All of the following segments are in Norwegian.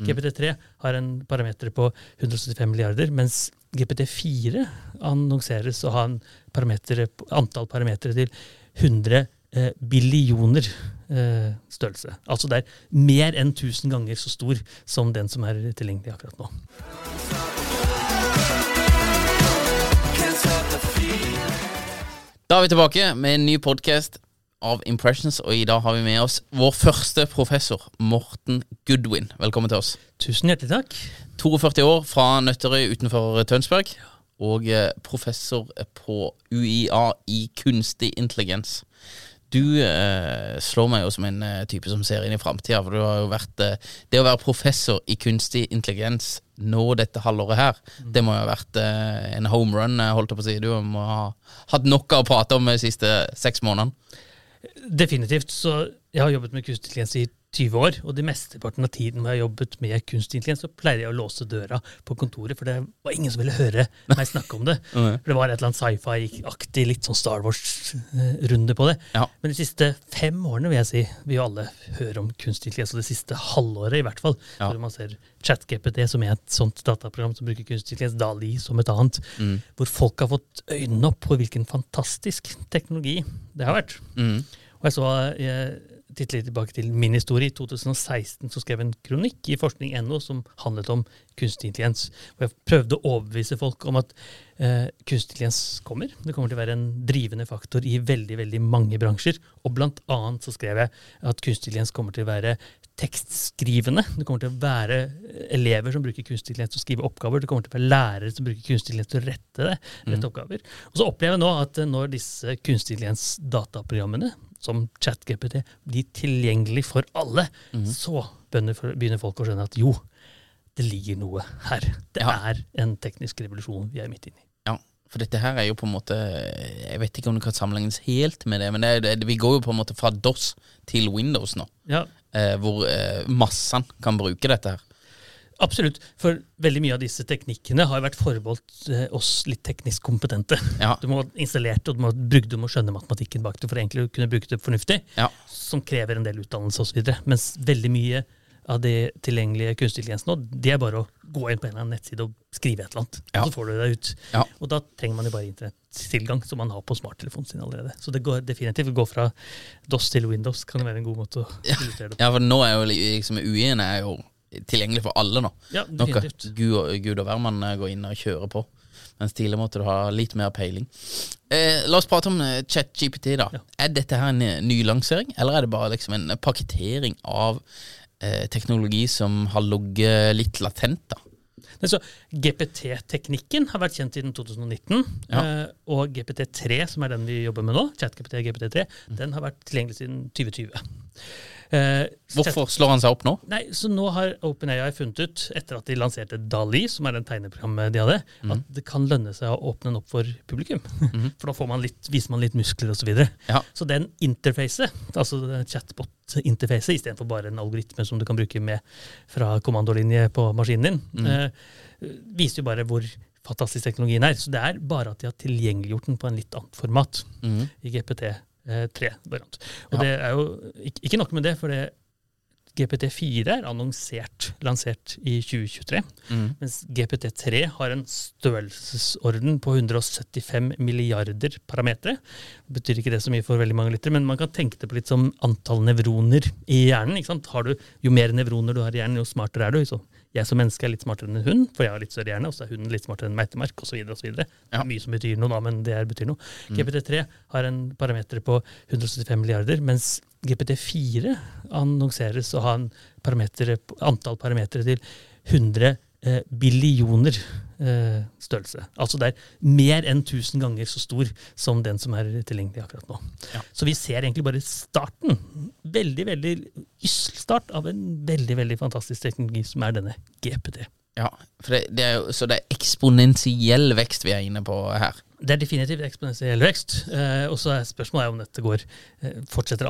GPT3 har en parameter på 175 milliarder, mens GPT4 annonseres å ha en parameter, antall parametere til 100 eh, billioner eh, størrelse. Altså det er mer enn 1000 ganger så stor som den som er tilgjengelig akkurat nå. Da er vi tilbake med en ny podkast av Impressions, og i dag har vi med oss vår første professor, Morten Goodwin. Velkommen til oss. Tusen hjertelig takk. 42 år fra Nøtterøy utenfor Tønsberg, og eh, professor på UiA i kunstig intelligens. Du eh, slår meg jo som en eh, type som ser inn i framtida, for du har jo vært eh, Det å være professor i kunstig intelligens nå dette halvåret her, det må jo ha vært eh, en home run, eh, holdt jeg på å si. Du må ha hatt noe å prate om de siste seks månedene. Definitivt. Så jeg har jobbet med kunstig intelligens i 20 år, og de mesteparten av tiden hvor jeg har jobbet med kunstig intelligens, så pleier jeg å låse døra på kontoret, for det var ingen som ville høre meg snakke om det. For det var et eller annet sci-fi-aktig, litt sånn Star Wars-runde på det. Ja. Men de siste fem årene vil jeg si, vil jo alle høre om kunstig intelligens, og det siste halvåret i hvert fall. Ja. Når man ser ChatGPT som er et sånt dataprogram som bruker kunstig intelligens, Dali som et annet, Mm. hvor folk har fått øynene opp på hvilken fantastisk teknologi det har vært. Mm. Og jeg så jeg tittet litt tilbake til min historie. I 2016 så skrev jeg en kronikk i forskning.no som handlet om kunstig intelligens. Og jeg prøvde å overbevise folk om at eh, kunstig intelligens kommer. Det kommer til å være en drivende faktor i veldig veldig mange bransjer. Og blant annet så skrev jeg at kunstig intelligens kommer til å være tekstskrivende. Det kommer til å være elever som bruker kunstig intelligens til å skrive oppgaver. Det kommer til å være lærere som bruker kunstig intelligens til å rette det. Rette oppgaver. Og så opplever jeg nå at eh, når disse kunstig intelligens-dataprogrammene som ChatGPT blir tilgjengelig for alle, så begynner folk å skjønne at jo, det ligger noe her. Det Ja. er en teknisk revolusjon vi er midt inne i. Ja, for dette her er jo på en måte Jeg vet ikke om det kan sammenlignes helt med det, men det, det, vi går jo på en måte fra DOS til Windows nå. Ja, Eh, hvor eh, massene kan bruke dette her. Absolutt. For veldig mye av disse teknikkene har vært forbeholdt eh, oss litt teknisk kompetente. Ja. Du må ha installert og du må, ha brukt, du må skjønne matematikken bak det for egentlig å kunne bruke det fornuftig, Ja. som krever en del utdannelse osv. Mens veldig mye av de tilgjengelige kunstig intelligens nå, det er bare å gå inn på en eller annen nettside og skrive et eller annet. Ja. Og så får du det ut. Ja. Og da trenger man jo bare internettilgang, som man har på smarttelefonen sin allerede. Så det går definitivt å gå fra DOS til Windows kan være en god måte å illustrere det på. Ja, for nå er jo liksom UI-en er jo tilgjengelig for alle nå. Ja, Noe. Gud Gud og hvermann eh, går inn og kjører på. Mens tidligere måtte du ha litt mer peiling. Eh, la oss prate om eh, ChatGPT, da. Ja. Er dette her en ny nylansering, eller er det bare liksom en pakketering av eh, teknologi som har ligget litt latent, da? GPT-teknikken har vært kjent siden 2019. Ja. eh, Og GPT3, som er den vi jobber med nå, ChatGPT GPT3, Mm. den har vært tilgjengelig siden 2020. Eh, Hvorfor slår han seg opp nå? Nei, så nå har OpenAI funnet ut, etter at de lanserte Dali, som er den tegneprogrammet de hadde, Mm. at det kan lønne seg å åpne den opp for publikum. For da får man litt, viser man litt muskler osv. Så, videre. Ja. så den interfacet, altså chatbot-interfacet, istedenfor bare en algoritme som du kan bruke med fra kommandolinje på maskinen din, Mm. eh, viser jo bare hvor fantastisk teknologien er. Så det er bare at de har tilgjengeliggjort den på en litt annet format Mhm. I GPT3-variant. Og Ja. det er jo ikke, ikke nok med det, for det GPT4 er annonsert lansert i 2023, mm. mens GPT3 har en størrelsesorden på 175 milliarder parametere. Det betyr ikke det så mye for veldig mange lyttere, men man kan tenke det på litt som antall nevroner i hjernen. Har du, jo mer nevroner du har i hjernen, jo smartere er du. Så jeg som menneske er litt smartere enn en hund, for jeg har litt større hjerne, og så er hunden litt smartere enn meitemark, osv. Det Ja. mye som betyr noe, da, men det er, betyr noe. Mm. GPT3 har en parameter på 175 milliarder, mens GPT4 annonseres å ha en parameter, antall parametere til 100 eh, billioner eh, størrelse. Altså det er mer enn 1000 ganger så stor som den som er tilgjengelig akkurat nå. Ja. Så vi ser egentlig bare starten. Veldig, veldig ysselstart av en veldig, veldig fantastisk teknologi som er denne GPT. Ja, for det, det er jo, så det er eksponentiell vekst vi er inne på her. Det er definitivt eksponentiell vekst. Eh, og så er spørsmålet om dette går, eh, fortsetter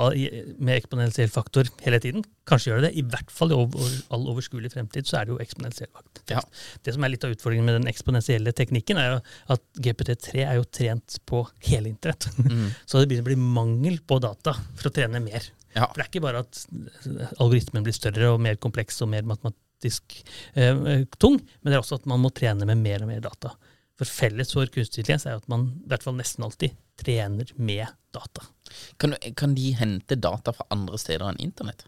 med eksponentiell faktor hele tiden. Kanskje gjør det det. I hvert fall i over, all overskuelig fremtid så er det jo eksponentiell vekst. Ja. Det som er litt av utfordringen med den eksponentielle teknikken, er jo at GPT3 er jo trent på hele internett. Mm. så det begynner å bli mangel på data for å trene mer. Ja. For det er ikke bare at algoritmen blir større og mer kompleks og mer matematisk eh, eh, tung, men det er også at man må trene med mer og mer data. For felles for kunstig intelligens er at man i hvert fall nesten alltid trener med data. Kan, du- kan de hente data fra andre steder enn internett?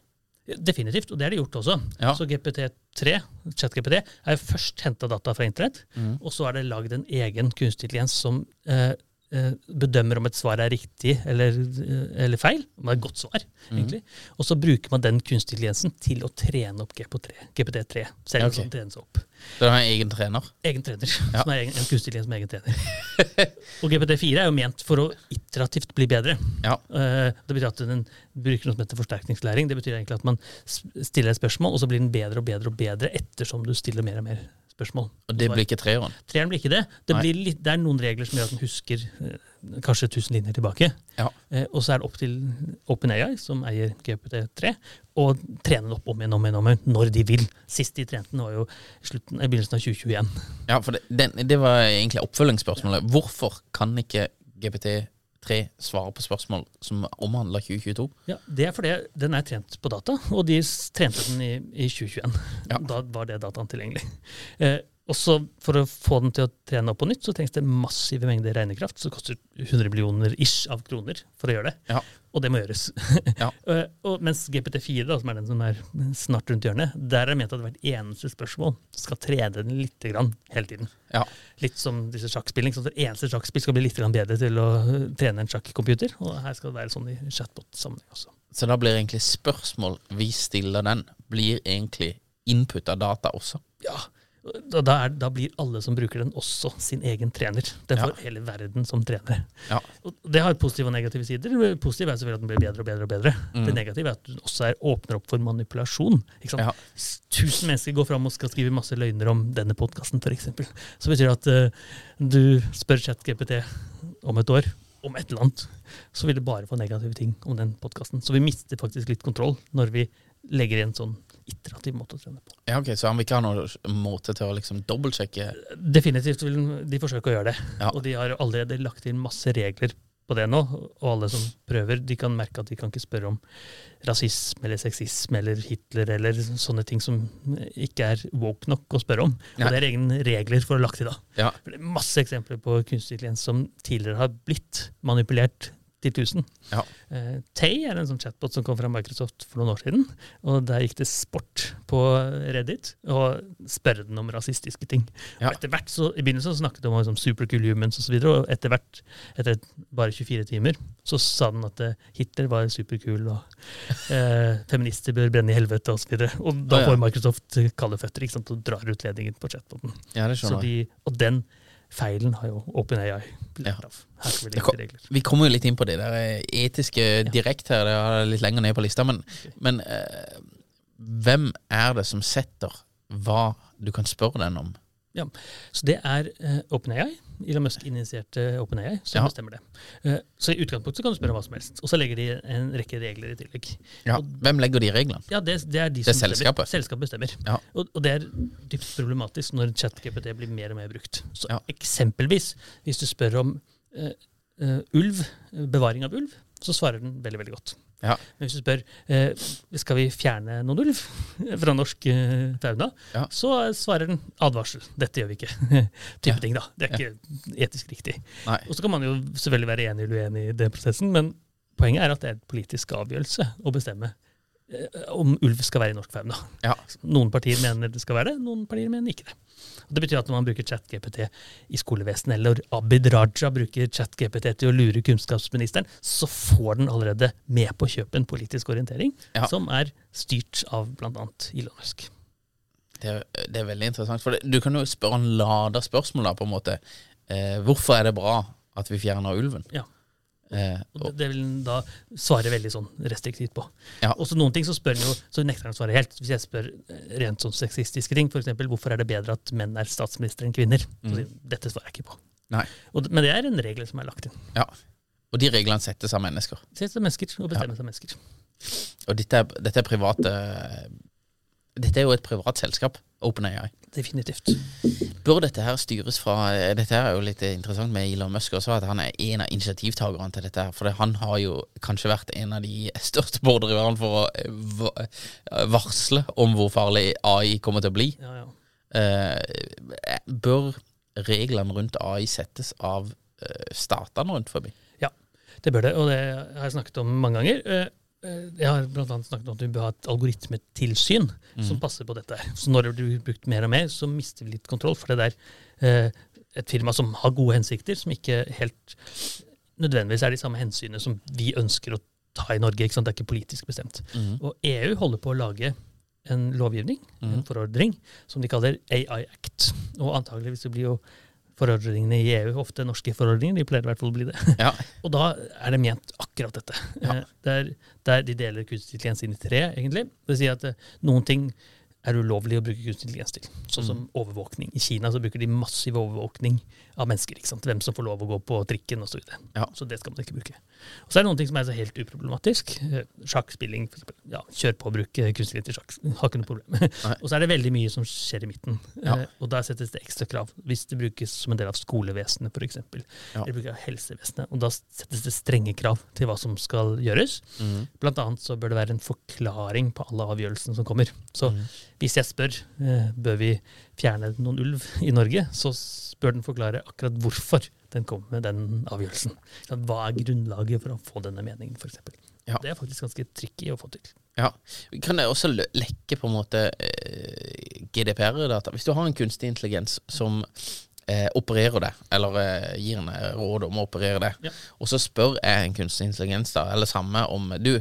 Definitivt, og det har de gjort også. Ja. Så GPT3, ChatGPT, er først henta data fra internett, mm. og så er det lagd en egen kunstig intelligens som eh, bedømmer om et svar er riktig eller, eh, eller feil, om det er et godt svar, Mhm. egentlig. Og så bruker man den kunstige intelligensen til å trene opp GPT3, GPT3 selv okay. som trenes opp. Så har en egen trener? Egen trener, Ja. som er egen, en kunstig intelligens er egen trener. og GPT4 er jo ment for å iterativt bli bedre. Ja. Eh, Det betyr at den bruker noe som heter forsterkningslæring. Det betyr egentlig at man stiller et spørsmål, og så blir den bedre og bedre og bedre ettersom du stiller mer og mer spørsmål. Og det blir ikke treeren? Treeren blir ikke det. Det, blir litt, det er noen regler som gjør at den husker eh, kanskje 1000 linjer tilbake. Ja. Eh, og så er det opp til OpenAI, som eier GPT3, å trene den opp om igjen om igjen om igjen når de vil. Sist de trente den, var jo i slutten, i begynnelsen av 2021. Ja, for det, den, det var egentlig oppfølgingsspørsmålet. Hvorfor kan ikke GPT3 svare på spørsmål som omhandler 2022? Ja, Det er fordi den er trent på data, og de trente den i, i 2021. Ja. Da var det dataen tilgjengelig. Eh, også For å få den til å trene opp på nytt, så trengs det massive mengder regnekraft. Så det koster 100 millioner ish av kroner for å gjøre det. Ja. Og det må gjøres. Ja. Eh, og mens GPT4, da, som er den som er snart rundt hjørnet, der er det ment at hvert eneste spørsmål skal trene den litt grann hele tiden. Ja. Litt som disse sjakkspillene. Så hvert eneste sjakkspill skal bli litt grann bedre til å eh, trene en sjakkcomputer. Og her skal det være sånn i chatbot-sammenheng også. Så da blir egentlig spørsmål vi stiller den, blir egentlig input av data også? Ja, da, er, da blir alle som bruker den, også sin egen trener. Den Ja. får hele verden som trener. Ja. Det har positive og negative sider. Positiv er selvfølgelig at den blir bedre og bedre. og bedre. Mm. Det negative er at den også er, åpner opp for manipulasjon. Ja. Tusen mennesker går fram og skal skrive masse løgner om denne podkasten, f.eks., så betyr det at uh, du spør ChatGPT om et år om et eller annet, så vil det bare få negative ting om den podkasten. Så vi mister faktisk litt kontroll når vi legger i en sånn iterativ måte å trene på. Ja, ok, Så han vil ikke ha noen måte til å liksom dobbeltsjekke Definitivt vil de forsøke å gjøre det. Ja. Og de har allerede lagt inn masse regler på det nå. Og alle som prøver, de kan merke at de kan ikke spørre om rasisme eller sexisme eller Hitler eller sånne ting som ikke er woke nok å spørre om. Nei. Og det er egne regler for å lage til da. Ja. For det er masse eksempler på kunstig intelligens som tidligere har blitt manipulert til tusen. Ja. Uh, Tay er en sånn chatbot som kom fra Microsoft for noen år siden. og Der gikk det sport på Reddit og spørre den om rasistiske ting. Ja. Og etter hvert så, I begynnelsen så snakket de om liksom, supercool humans osv., og, så videre, og etter hvert, etter bare 24 timer, så sa den at eh, Hitler var superkul, og uh, feminister bør brenne i helvete osv. Og, så og da Å, får Microsoft kalde føtter ikke sant, og drar ut ledningen på chatboten. Ja, det Så de, og den feilen har jo OpenAI lært av. Vi kom- Vi kommer jo litt inn på det der eh, etiske direkte her, det er litt lenger ned på lista. Men, men uh, hvem er det som setter hva du kan spørre den om Ja, Så det er uh, OpenAI, Elon Musk-initierte OpenAI, som Ja. bestemmer det. Uh, så i utgangspunktet kan du spørre om hva som helst. Og så legger de en rekke regler i tillegg. Ja. Og, Hvem legger de reglene? ja, det, det er de Det er som bestemmer. selskapet. Selskapet bestemmer. Ja. Og, og det er dypt problematisk når ChatGPT blir mer og mer brukt. Så Ja. Eksempelvis, hvis du spør om uh, ulv, bevaring av ulv, så svarer den veldig, veldig godt. Ja. Men hvis du spør eh, skal vi fjerne noen ulv fra norsk eh, fauna, Ja. så svarer den advarsel. Dette gjør vi ikke. type Ja. ting da. Det er ikke etisk riktig. Nei. Og så kan man jo selvfølgelig være enig eller uenig i den prosessen, men poenget er at det er en politisk avgjørelse å bestemme om ulv skal være i norsk fauna. Ja. Noen partier mener det skal være det, noen partier mener ikke det. Og det betyr at når man bruker ChatGPT i skolevesenet, eller Abid Raja bruker ChatGPT til å lure kunnskapsministeren, så får den allerede med på å kjøpe en politisk orientering Ja. som er styrt av bl.a. Elon Musk. Det er, det er veldig interessant. For det, du kan jo spørre en lada spørsmål, da, på en måte. Eh, hvorfor er det bra at vi fjerner ulven? Ja. Eh, Og det, vil han da svare veldig sånn restriktivt på. Ja. Og så noen ting så spør han jo, så nekter han å svare helt. Hvis jeg spør eh, rent sånn sexistiske ting, f.eks. hvorfor er det bedre at menn er statsminister enn kvinner? Så Dette svarer jeg ikke på. nei. Og, men det er en regel som er lagt inn. Ja. Og de reglene settes av mennesker. Settes av mennesker og bestemmes av mennesker. Og dette er, dette er private Dette er jo et privat selskap, OpenAI. Definitivt. Bør dette her styres fra eh, Dette her er jo litt interessant med Elon Musk også, at han er en av initiativtakerne til dette. her For han har jo kanskje vært en av de største pådriverne for å eh, eh, varsle om hvor farlig AI kommer til å bli. Ja, ja. Eh, bør reglene rundt AI settes av statene rundt forbi? Ja, Det bør det, og det har jeg snakket om mange ganger. Eh, Jeg har blant annet snakket om at vi bør ha et algoritmetilsyn som passer på dette. Så når det blir brukt mer og mer, så mister vi litt kontroll. For det er eh, et firma som har gode hensikter, som ikke helt nødvendigvis er de samme hensynene som vi ønsker å ta i Norge. Ikke sant? Det er ikke politisk bestemt. Og EU holder på å lage en lovgivning, en forordning, som de kaller AI Act. Og antageligvis blir jo forordningene i EU ofte norske forordninger. De pleier i hvert fall å bli det. Ja. Og da er det ment akkurat dette. Ja. Eh, Der, der de deler kunstig intelligens inn i tre, egentlig. Det vil si at eh, noen ting er ulovlig å bruke kunstig intelligens til. Sånn som Mm. overvåkning. I Kina så bruker de massiv overvåkning av mennesker. ikke sant? Hvem som får lov å gå på trikken osv. Så, videre. Ja. så det skal man ikke bruke. Og så er det noen ting som er så helt uproblematisk. Eh, Sjakkspilling. Ja, kjør på å bruke kunstig til sjakk. Har ikke noe problem. og så er det veldig mye som skjer i midten. Ja. Eh, Og der settes det ekstra krav. Hvis det brukes som en del av skolevesenet, f.eks. Ja. Eller bruker av helsevesenet. Og da settes det strenge krav til hva som skal gjøres. Blant annet så bør det være en forklaring på alle avgjørelsene som kommer. Så hvis jeg spør eh, bør vi fjerne noen ulv i Norge, så bør den forklare akkurat hvorfor den kom med den avgjørelsen. Hva er grunnlaget for å få denne meningen, f.eks. Ja. Det er faktisk ganske tricky å få til. Ja. Kan det også lekke på en måte eh, GDPR-data? Hvis du har en kunstig intelligens som eh, opererer det, eller eh, gir en eh, råd om å operere det, Ja. og så spør jeg en kunstig intelligens da, eller samme om du,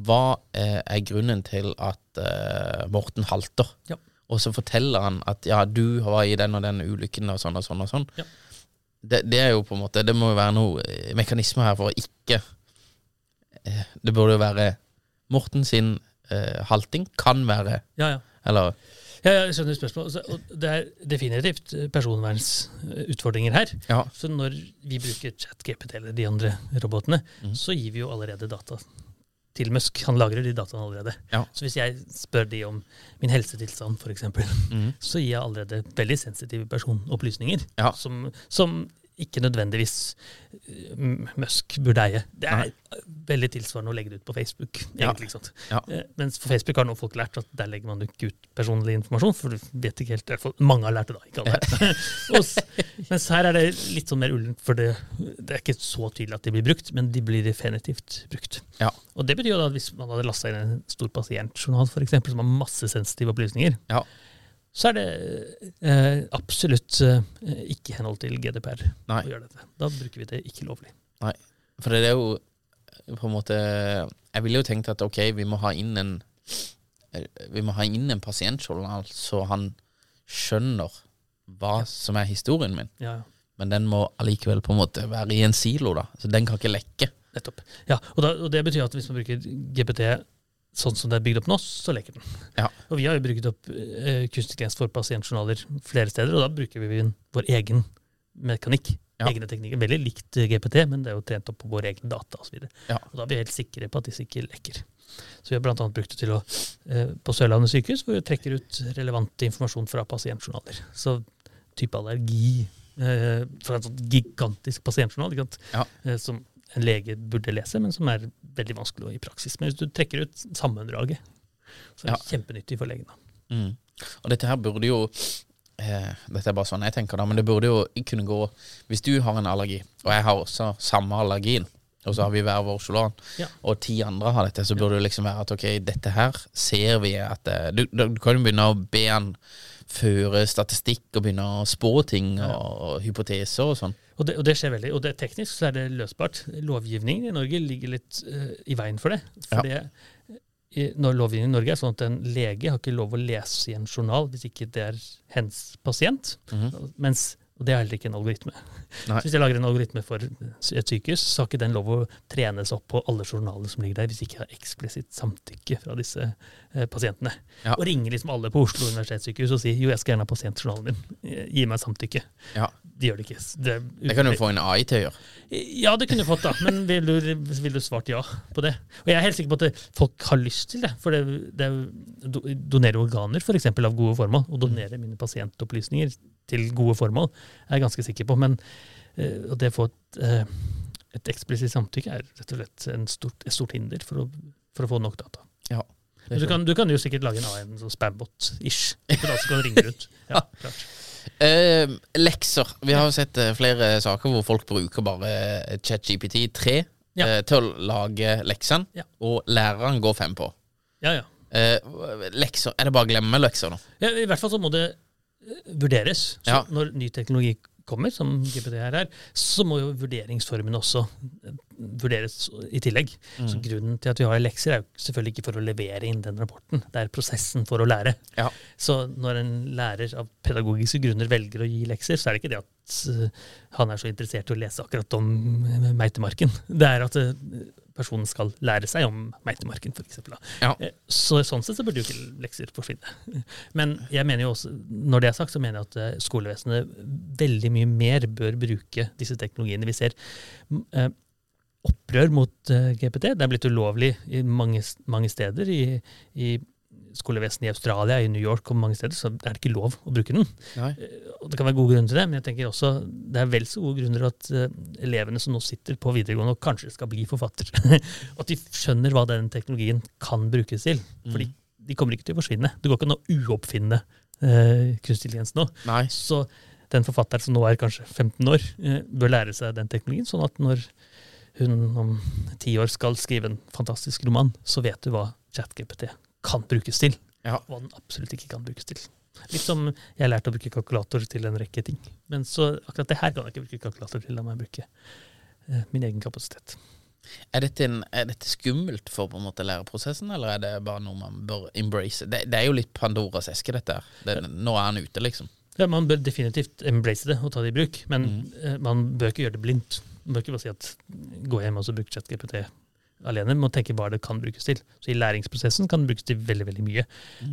hva eh, er grunnen til at eh, Morten halter? Ja. Og så forteller han at ja, du var i den og den ulykken og sånn og sånn og sånn. Ja. Det, det er jo på en måte Det må jo være noe mekanismer mekanisme her for å ikke eh, Det burde jo være Morten sin eh, halting kan være Ja, ja. Eller Ja, ja, jeg skjønner spørsmålet. Det er definitivt eh, personvernsutfordringer her. Ja. Så når vi bruker ChatGPT eller de andre robotene, mm. så gir vi jo allerede data til Musk. Han lagrer de dataene allerede. Ja. Så hvis jeg spør de om min helsetilstand, f.eks., mm. så gir jeg allerede veldig sensitive personopplysninger Ja. som, som ikke nødvendigvis eh, Musk burde eie. Det er Nei. veldig tilsvarende å legge det ut på Facebook. Egentlig, ikke sant? Ja. Eh, Mens for Facebook har nå folk lært at der legger man ikke ut personlig informasjon, for du vet ikke helt, mange har lært det da, ikke alle. Ja. Mens her er det litt sånn mer ullent, for det, det er ikke så tydelig at de blir brukt, men de blir definitivt brukt. Ja. Og det betyr jo da at hvis man hadde lasta inn en stor pasientjournal for eksempel, som har masse sensitive opplysninger, Ja. Så er det eh, absolutt eh, ikke i henhold til GDPR Nei. å gjøre dette. Da bruker vi det ikke lovlig. Nei, For det er jo på en måte Jeg ville jo tenkt at ok, vi må ha inn en Vi må ha inn en pasientjournal så han skjønner hva som er historien min. Ja, ja. Men den må allikevel på en måte være i en silo, da. Så den kan ikke lekke. Nettopp. Ja, og, da, og det betyr at hvis man bruker GPT sånn som det er bygd opp nå, så leker den. Ja. Og vi har jo brukt opp uh, kunstig intelligens for pasientjournaler flere steder, og da bruker vi vår egen mekanikk. Ja. Egne teknikker. Veldig likt GPT, men det er jo trent opp på våre egne data osv. Ja. Og da er vi helt sikre på at disse ikke lekker. Så vi har bl.a. brukt det til å uh, på Sørlandet sykehus, hvor vi trekker ut relevant informasjon fra pasientjournaler. Så type allergi uh, fra en sånn gigantisk pasientjournal? Ja. Som en lege burde lese, men som er veldig vanskelig i praksis. Men hvis du trekker ut sammendraget, så er det kjempenyttig for legen. Mm. Og dette her burde jo eh, Dette er bare sånn jeg tenker da, men det burde jo kunne gå Hvis du har en allergi, og jeg har også samme allergien, og så har vi hver vår solan, Ja. og ti andre har dette, så burde det liksom være at ok, dette her ser vi at eh, du, du kan jo begynne å be han føre statistikk og begynne å spå ting og, og hypoteser og sånn. Og det, og det skjer veldig. Og det, teknisk så er det løsbart. Lovgivningen i Norge ligger litt uh, i veien for det. For det, i, når lovgivningen i Norge er sånn at en lege har ikke lov å lese i en journal hvis ikke det er hens pasient. mens, og det er heller ikke en algoritme. Nei. Så hvis jeg lager en algoritme for et sykehus, så har ikke den lov å trenes opp på alle journalene som ligger der, hvis jeg ikke har eksplisitt samtykke fra disse eh, pasientene. Ja. Og ringer liksom alle på Oslo universitetssykehus og sier jo, jeg skal gjerne ha pasientjournalen din. Eh, Gi meg samtykke. Ja. De gjør det ikke. Det, Det kan du få en AI til å gjøre. ja, det kunne du fått, da. Men ville du, vil du svart ja på det? Og jeg er helt sikker på at folk har lyst til det. For det, det er donere organer, f.eks. av gode formål. Og donere mine pasientopplysninger til gode formål, er jeg ganske sikker på. Men uh, det å få et, uh, et eksplisitt samtykke er rett og slett en stort, et stort hinder for å, for å få nok data. Ja. Du kan, du kan jo sikkert lage en AI, en sånn spambot-ish. For da skal ringe rundt. Ja, klart. Uh, lekser. Vi har jo sett uh, flere saker hvor folk bruker bare eh, ChatGPT 3 Ja. uh, til å lage leksene, Ja. og læreren går fem på. Ja, ja. Lekser, Er det bare å glemme lekser nå? Ja, I hvert fall så må det vurderes. Så Ja. Når ny teknologi kommer, som GPT her er, så må jo vurderingsformen også eh, vurderes i tillegg. Så Mm. Grunnen til at vi har lekser, er jo selvfølgelig ikke for å levere inn den rapporten. Det er prosessen for å lære. Ja. Så når en lærer av pedagogiske grunner velger å gi lekser, så er det ikke det at eh, han er så interessert i å lese akkurat om eh, meitemarken. Det er at personen skal lære seg om meitemarken, f.eks. Ja. Eh, Så sånn sett så burde jo ikke lekser forsvinne. Men jeg mener jo også, når det er sagt, så mener jeg at eh, skolevesenet veldig mye mer bør bruke disse teknologiene. Vi ser eh, opprør mot GPT. Det er blitt ulovlig i mange, mange steder. I, i skolevesenet i Australia, i New York og mange steder, så er det ikke lov å bruke den. Nei. Og det kan være gode grunner til det, men jeg tenker også det er vel så gode grunner at uh, elevene som nå sitter på videregående og kanskje skal bli forfatter, at de skjønner hva den teknologien kan brukes til. Fordi de kommer ikke til å forsvinne. Det går ikke an å uoppfinne uh, kunstig intelligens nå. Nei. Så den forfatteren som nå er kanskje 15 år, uh, bør lære seg den teknologien, sånn at når hun om ti år skal skrive en fantastisk roman, så vet du hva ChatGPT kan brukes til, Ja. og hva den absolutt ikke kan brukes til. Litt som jeg lærte å bruke kalkulator til en rekke ting. Men så akkurat det her kan jeg ikke bruke kalkulator til, da må jeg bruke eh, min egen kapasitet. Er dette, en, er dette skummelt for på en måte læreprosessen, eller er det bare noe man bør embrace? Det, det er jo litt Pandoras eske, dette her. Det, nå er han ute, liksom. Ja, man bør definitivt embrace det og ta det i bruk, men mm. man bør ikke gjøre det blindt. Man bør ikke bare si at gå hjem og så bruk ChatGPT alene. men tenke hva det kan brukes til. Så I læringsprosessen kan det brukes til veldig veldig mye.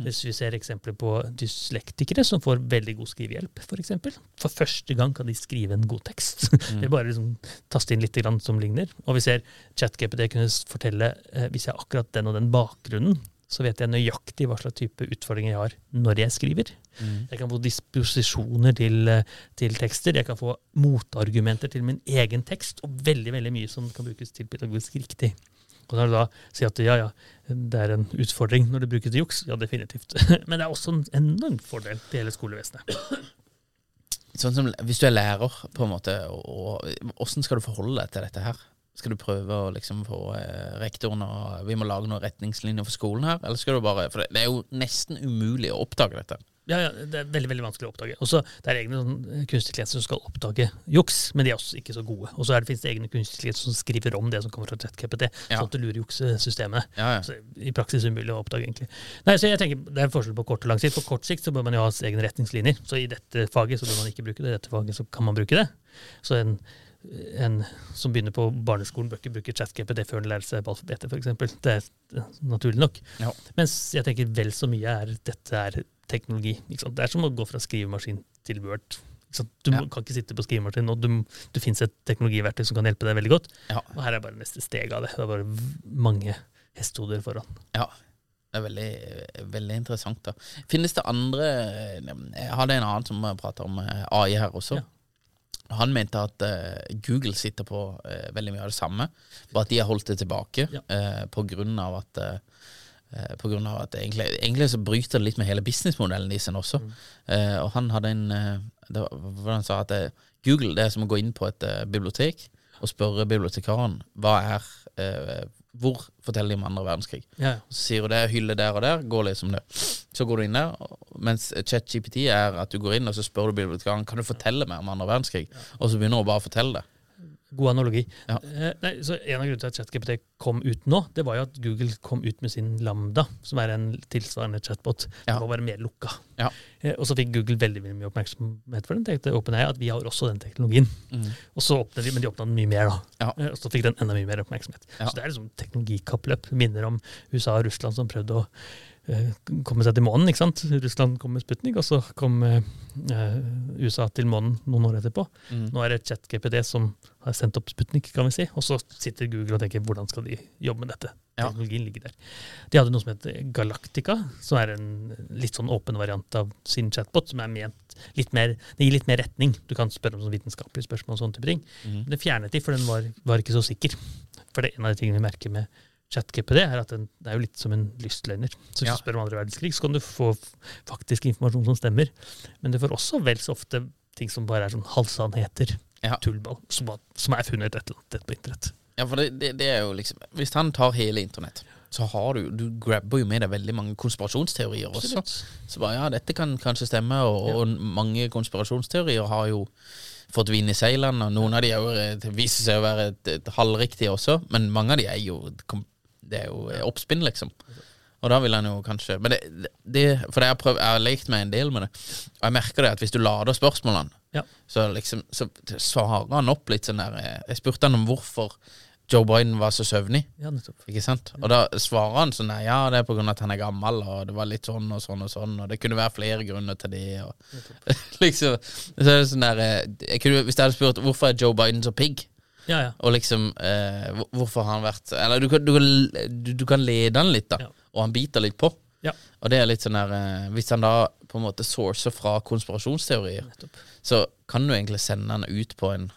Hvis vi ser eksempler på dyslektikere som får veldig god skrivehjelp, f.eks. For, eksempel. for første gang kan de skrive en god tekst. Det er bare liksom taste inn litt grann som ligner. Og vi ser ChatGPD kunne fortelle eh, hvis jeg har akkurat den og den bakgrunnen, så vet jeg nøyaktig hva slags type utfordringer jeg har når jeg skriver. Jeg kan få disposisjoner til, eh, til tekster. Jeg kan få motargumenter til min egen tekst, og veldig veldig mye som kan brukes til pedagogisk riktig. Og når du da sier at ja, ja, det er en utfordring når det brukes til juks, ja, definitivt. Men det er også en enorm fordel til hele skolevesenet. Sånn som Hvis du er lærer, på en måte, og, hvordan skal du forholde deg til dette her? Skal du prøve å liksom få eh, rektoren og Vi må lage noen retningslinjer for skolen her, eller skal du bare For det, det er jo nesten umulig å oppdage dette. Ja, ja, Det er veldig veldig vanskelig å oppdage. Også, Det er egne sånn, kunstig intelligens som skal oppdage juks, men de er også ikke så gode. Og så fins det- egne kunstig klienter som skriver om det som kommer fra ChatGPT, Ja. sånn at det lurer juksesystemet. Ja, ja. Så I praksis umulig å oppdage, egentlig. Nei, så jeg tenker Det er en forskjell på kort og lang sikt. På kort sikt så bør man jo ha egne retningslinjer. Så i dette faget så bør man ikke bruke det, i dette faget så kan man bruke det. Så en en som begynner på barneskolen, bør ikke bruke ChatGPT før han lærer seg alfabetet, f.eks. Det er eh, naturlig nok. Ja. Mens jeg tenker vel så mye er dette er teknologi. Det er som å gå fra skrivemaskin til Word. Du Ja. kan ikke sitte på skrivemaskin, og du, det fins et teknologiverktøy som kan hjelpe deg veldig godt. Ja. Og her er bare neste steg av det. Det er bare mange hestehoder foran. Ja, det er veldig, veldig interessant. da. Finnes det andre Jeg hadde en annen som prata om eh, AI her også. Ja. Han mente at uh, Google sitter på uh, veldig mye av det samme, bare at de har holdt det tilbake Ja. uh, på grunn av at eh, eh, på grunn av at egentlig, egentlig så bryter det litt med hele businessmodellen deres også. Mm. Eh, og han hadde en eh, det var, hva han sa at eh, Google det er som å gå inn på et eh, bibliotek og spørre bibliotekaren hva er eh, Hvor forteller de om andre verdenskrig? Ja. Så sier hun det, hylle der og der, går liksom det. Så går du inn der, Mens mens ChatGPT er at du går inn og så spør du bibliotekaren kan du fortelle meg om andre verdenskrig, og så begynner hun bare å fortelle det. God analogi. Ja. Eh, nei, så En av grunnene til at ChatGPT kom ut nå, det var jo at Google kom ut med sin Lambda, som er en tilsvarende chatbot. Ja. Det var bare mer lukka. Ja. Eh, og så fikk Google veldig, mye oppmerksomhet for den. tenkte OpenAI at vi har også den teknologien. Og så åpnet de, Men de åpna den mye mer, da. Ja. Eh, og så fikk den enda mye mer oppmerksomhet. Så det er liksom teknologikappløp. Minner om USA og Russland som prøvde å komme seg til månen. ikke sant? Russland kom med Sputnik, og så kom eh, USA til månen noen år etterpå. Mm. Nå er det ChatGPD som har sendt opp Sputnik, kan vi si. Og så sitter Google og tenker hvordan skal de jobbe med dette. Ja. Teknologien ligger der. De hadde noe som heter Galactica, som er en litt sånn åpen variant av sin chatbot, som er ment litt mer Det gir litt mer retning. Du kan spørre om sånn vitenskapelige spørsmål og sånne type ting. Mm. Men det fjernet de, for den var, var ikke så sikker. For det er en av de tingene vi merker med det er at den, det er jo litt som en lystløgner. Så hvis Ja. du spør om andre verdenskrig, så kan du få faktisk informasjon som stemmer. Men du får også vel så ofte ting som bare er sånn halvsannheter, Ja. tullball, som, var- som er funnet et eller annet på internett. Ja, for det, det, det er jo liksom Hvis han tar hele internett, så har du Du grabber jo med deg veldig mange konspirasjonsteorier også. Så bare ja, dette kan kanskje stemme, og, og mange konspirasjonsteorier har jo fått vind i seilene, og noen av de jo, eh, viser seg å være et, et halvriktige også, men mange av de er jo Det er jo eh, oppspinn, liksom. Og da vil han jo kanskje Men det, det For jeg har, prøvd, jeg har lekt meg en del med det, og jeg merker det at hvis du lader spørsmålene, Ja. så liksom Så svarer han opp litt sånn der eh, Jeg spurte han om hvorfor Joe Biden var så søvnig. Ja, nettopp. Ikke sant? Og da svarer han sånn ja, det er på grunn av at han er gammel, og det var litt sånn og sånn og sånn, og det kunne være flere grunner til det, og liksom Så er det sånn der eh, jeg kunne, Hvis jeg hadde spurt hvorfor er Joe Biden så pigg, Ja, ja. og liksom eh, Hvorfor har han vært Eller du du, du, du kan lede han litt, da, Ja. og han biter litt på. Ja. Og det er litt sånn der eh, Hvis han da på en måte sourcer fra konspirasjonsteorier, Nettopp. så kan du egentlig sende han ut på en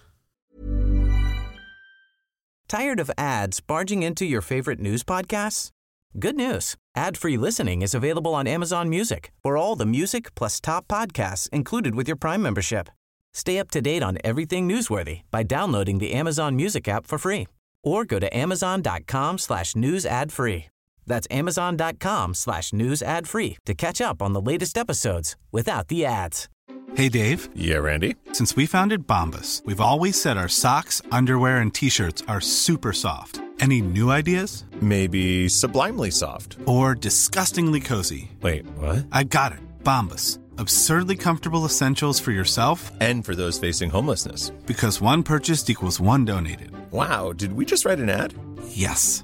Tired of ads barging into your favorite news podcasts? Good news. Ad-free listening is available on Amazon Music for all the music plus top podcasts included with your Prime membership. Stay up to date on everything newsworthy by downloading the Amazon Music app for free or go to amazon.com slash news ad free. That's amazon.com slash news ad free to catch up on the latest episodes without the ads. Hey, Dave. Yeah, Randy. Since we founded Bombus, we've always said our socks, underwear, and t shirts are super soft. Any new ideas? Maybe sublimely soft. Or disgustingly cozy? Wait, what? I got it. Bombus. Absurdly comfortable essentials for yourself And for those facing homelessness. because one purchased equals one donated. Wow, did we just write an ad? Yes.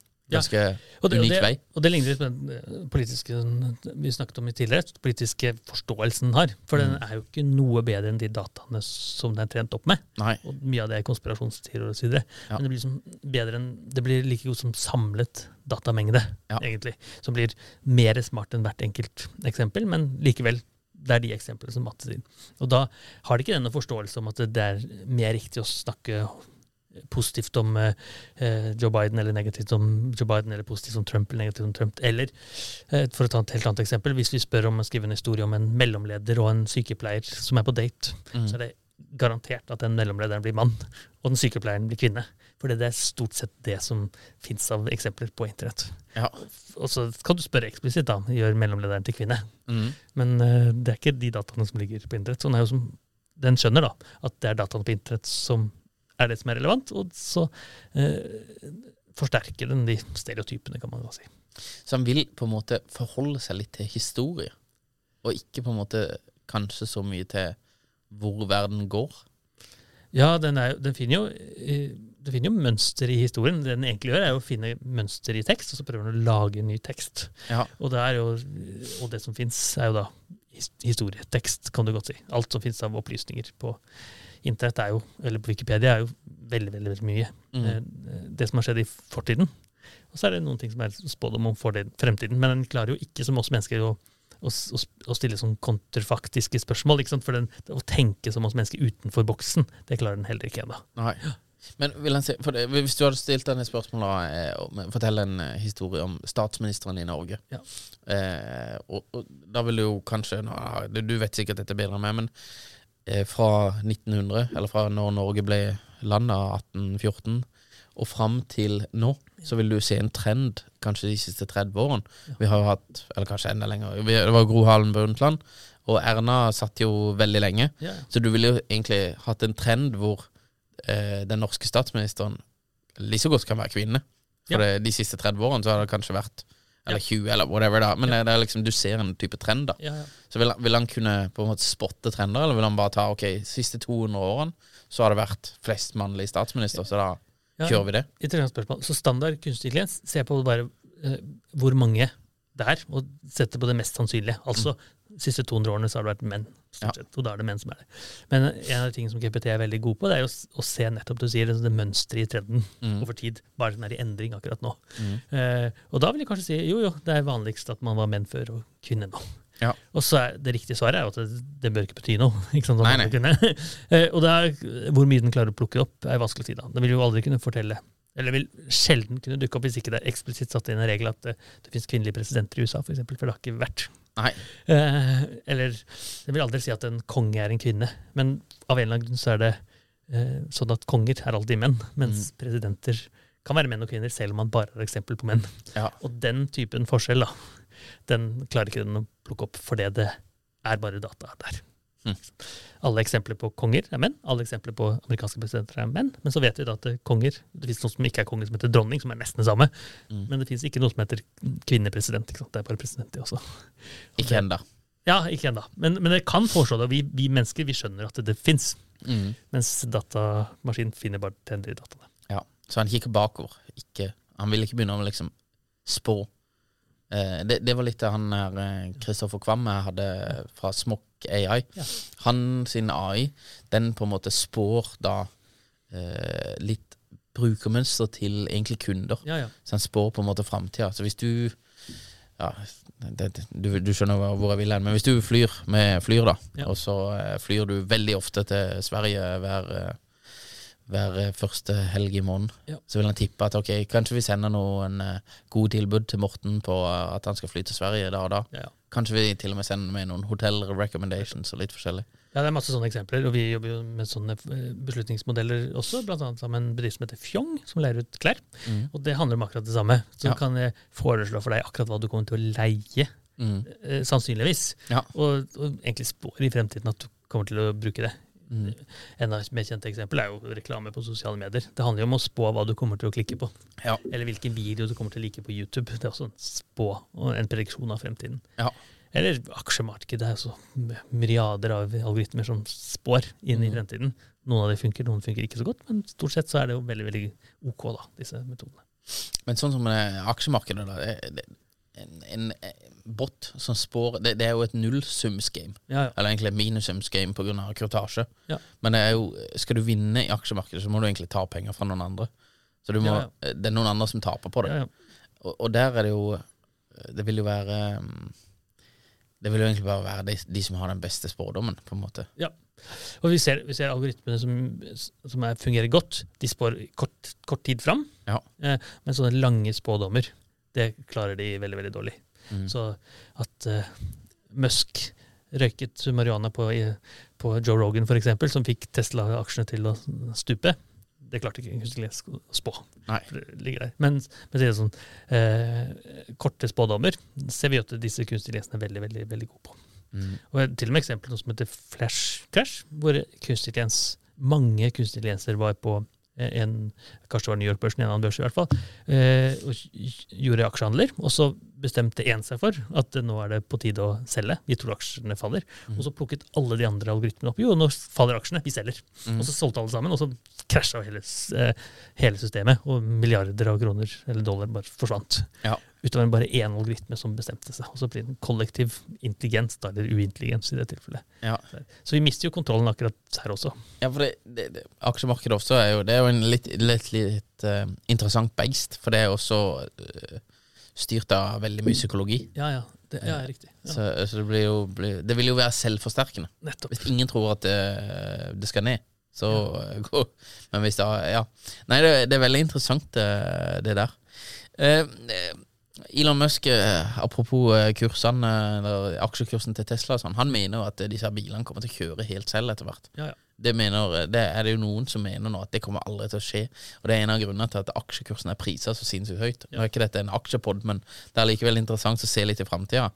Ganske ja. det, unik det, vei. og det ligner litt på den eh, politiske vi snakket om i tidligere, politiske forståelsen den har. For den er jo ikke noe bedre enn de dataene som den er trent opp med. Nei. Og mye av det er konspirasjonsteorier osv. Ja. Men det blir, liksom bedre enn, det blir like godt som samlet datamengde, Ja. egentlig. Som blir mer smart enn hvert enkelt eksempel, men likevel. Det er de eksemplene som mattes inn. Og da har de ikke denne forståelse om at det er mer riktig å snakke positivt om eh, eh, Joe Biden eller negativt om Joe Biden, eller positivt om Trump eller negativt om Trump. Eller, eh, for å ta et helt annet eksempel, hvis vi spør om å skrive en historie om en mellomleder og en sykepleier som er på date, Mm. så er det garantert at den mellomlederen blir mann, og den sykepleieren blir kvinne. For det er stort sett det som fins av eksempler på internett. Ja. Og så kan du spørre eksplisitt, da, gjør mellomlederen til kvinne. Mm. Men det er ikke de dataene som ligger på internett. Så den, er som, den skjønner da at det er dataene på internett som er det som er relevant. Og så eh, forsterker den de stereotypene, kan man si. Så han vil på en måte forholde seg litt til historie, og ikke på en måte kanskje så mye til hvor verden går. Ja, den, er, den finner jo eh, den finner jo mønster i historien. Det den egentlig gjør, er å finne mønster i tekst, og så prøver den å lage en ny tekst. Ja. Og det, jo, og det som fins, er jo da historietekst, kan du godt si. Alt som fins av opplysninger på internett, er jo, eller på Wikipedia, er jo veldig, veldig, veldig mye. Mm. Eh, Det som har skjedd i fortiden. Og så er det noen ting som er spådd om fremtiden. Men den klarer jo ikke, som oss mennesker, å, å, å, stille sånn kontrafaktiske spørsmål. Ikke sant? For den, å tenke som oss mennesker utenfor boksen, det klarer den heller ikke ennå. Men si, det, hvis du hadde stilt denne spørsmålet eh, om- Fortell en eh, historie om statsministeren i Norge. Ja. Eh, og, og da vil du jo kanskje nå, du, vet sikkert dette bedre enn meg, men fra 1900, eller fra når Norge ble landa 1814, og fram til nå, så vil du se en trend kanskje de siste 30 årene. Vi har jo hatt, eller kanskje enda lenger, det var Gro Harlem Brundtland, og Erna satt jo veldig lenge. Så du ville jo egentlig hatt en trend hvor eh, den norske statsministeren like så godt kan være kvinne. For det, de siste 30 årene så har det kanskje vært Eller 20, eller whatever, da. Men det er liksom, du ser en type trend, da. Så vil, vil han kunne på en måte spotte trender, eller vil han bare ta ok, siste 200 årene så har det vært flest mannlige statsminister, så da kjører vi det? Interessant spørsmål. Så standard kunstig intelligens ser på bare uh, hvor mange det er, og setter på det mest sannsynlige. Altså, de siste 200 årene så har det vært menn, stort Ja. og da er det menn som er det. Men en av de tingene som GPT er veldig god på, det er jo å se nettopp du sier, det, mønsteret i trenden Mm. over tid. Bare den er i endring akkurat nå. Mm. Eh, og da vil jeg kanskje si jo, jo, det er vanligst at man var menn før og kvinne nå. Ja. Og så er det riktige svaret er jo at det, det bør ikke bety noe. Ikke sant, nei, Nei. Eh, og det er, hvor mye den klarer å plukke opp, er vanskelig å si. da. Den vil jo aldri kunne fortelle eller vil sjelden kunne dukke opp hvis ikke det er eksplisitt satt inn en regel at det, det finnes kvinnelige presidenter i USA, for eksempel, for det har ikke vært. Nei. Eh, eller det vil aldri si at en konge er en kvinne, men av en eller annen grunn så er det eh, sånn at konger er alltid menn, mens presidenter kan være menn og kvinner, selv om man bare har eksempel på menn. Ja. Og den typen forskjell, da, den klarer ikke den å plukke opp fordi det er bare data der. Mm. Alle eksempler på konger er menn, alle eksempler på amerikanske presidenter er menn. Men så vet vi da at det er konger Det finnes noe som ikke er konge, som heter dronning, som er nesten det samme. Mm. Men det finnes ikke noe som heter kvinnepresident. Det er bare president, det også. Ikke ennå. Ja, ikke ennå. Men, men det kan foreslå det. Vi, vi mennesker vi skjønner at det, det fins. Mm. Mens datamaskinen finner bare tenner i dataene. Ja, så han kikker bakover. Ikke, han vil ikke begynne å liksom spå. Eh, det, det var litt det han her Kristoffer Kvamme hadde fra Smokk AI. Ja. Han sin AI, den på en måte spår da eh, litt brukermønster til egentlig kunder. Ja, ja. Så han spår på en måte framtida. Så hvis du ja, det, du, du skjønner hvor jeg vil hen. Men hvis du flyr med flyr, da, og så eh, flyr du veldig ofte til Sverige hver, eh, hver eh, første helg i måneden, så vil han tippe at ok, kanskje vi sender noen gode tilbud til Morten på at han skal fly til Sverige da og da. Ja, ja. Kanskje vi til og med sender med noen hotell recommendations og litt forskjellig. Ja, det er masse sånne eksempler, og vi jobber jo med sånne eh, beslutningsmodeller også, blant annet sammen med en bedrift som heter Fjong, som leier ut klær. Mm. Og det handler om akkurat det samme. Så Ja. kan jeg foreslå for deg akkurat hva du kommer til å leie, Mm. eh, sannsynligvis. Ja. Og, og egentlig spår i fremtiden at du kommer til å bruke det. Mm. Enda et mer kjent eksempel er jo reklame på sosiale medier. Det handler jo om å spå hva du kommer til å klikke på. Ja. Eller hvilken video du kommer til å like på YouTube. Det er også en spå og en prediksjon av fremtiden. Ja. Eller aksjemarkedet. Det er så myriader av algoritmer som spår inn i Mm. fremtiden. Noen av de funker, noen funker ikke så godt, men stort sett så er det jo veldig veldig ok, da, disse metodene. Men sånn som aksjemarkedet, da. det- En, en eh, bot som spår det, det er jo et nullsumsgame. Ja, ja. Eller egentlig et minusumsgame pga. kurtasje. Ja. Men det er jo, skal du vinne i aksjemarkedet, så må du egentlig ta penger fra noen andre. Så du må, Ja, det er noen andre som taper på det. Ja, ja. Og, og der er det jo Det vil jo være mm, Det vil jo egentlig bare være de, de som har den beste spådommen, på en måte. Ja. Og vi ser, vi ser algoritmene som, som er, fungerer godt. De spår kort, kort tid fram. Ja. Eh, men sånne lange spådommer, det klarer de veldig, veldig dårlig. Mm. Så at uh, Musk røyket marihuana på, på Joe Rogan, eksempel, som fikk Tesla-aksjene til å stupe, det klarte ikke kunstig å spå. Nei. Det ligger der. Men, men så sånn, eh, korte spådommer ser vi at disse kunstig er veldig, veldig, veldig gode på. Mm. Og til og med eksempel noe som heter Flash Crash, hvor kunstig mange kunstig var på en, kanskje det var New York-børsen, en annen børs i hvert fall, eh, og gjorde aksjehandler. Og så bestemte én seg for at nå er det på tide å selge. De tror aksjene faller. Og så plukket alle de andre algoritmene opp. Jo, nå faller aksjene, vi selger. Og så solgte alle sammen, og så krasja hele, eh, hele systemet. Og milliarder av kroner eller dollar bare forsvant. Ja. Utover bare én algoritme som bestemte seg. Og så blir det en kollektiv intelligens, da, eller uintelligens i det tilfellet. Ja. Så vi mister jo kontrollen akkurat her også. Ja, for det, det, det, aksjemarkedet også er jo, det er jo en litt, litt, litt uh, interessant beist, for det er også eh, styrt av veldig mye psykologi. Ja, ja. Det ja, riktig. Ja, Så, så det, blir jo, blir, det vil jo være selvforsterkende. nettopp. Hvis ingen tror at det, det skal ned, så ja. gå. Men hvis da Ja. Nei, det, det er veldig interessant, eh, det der. Eh, eh, Elon Musk, eh, apropos eh, kursene, eller aksjekursen til Tesla, sånn, han mener jo at eh, disse bilene kommer til å kjøre helt selv etter hvert. Ja, ja. Det, mener, det er det jo noen som mener nå, at det kommer aldri til å skje. Og det er en av grunnene til at aksjekursen er prisa så sinnssykt høyt. Nå er ikke dette en aksjepod, men det er likevel interessant å se litt i framtida.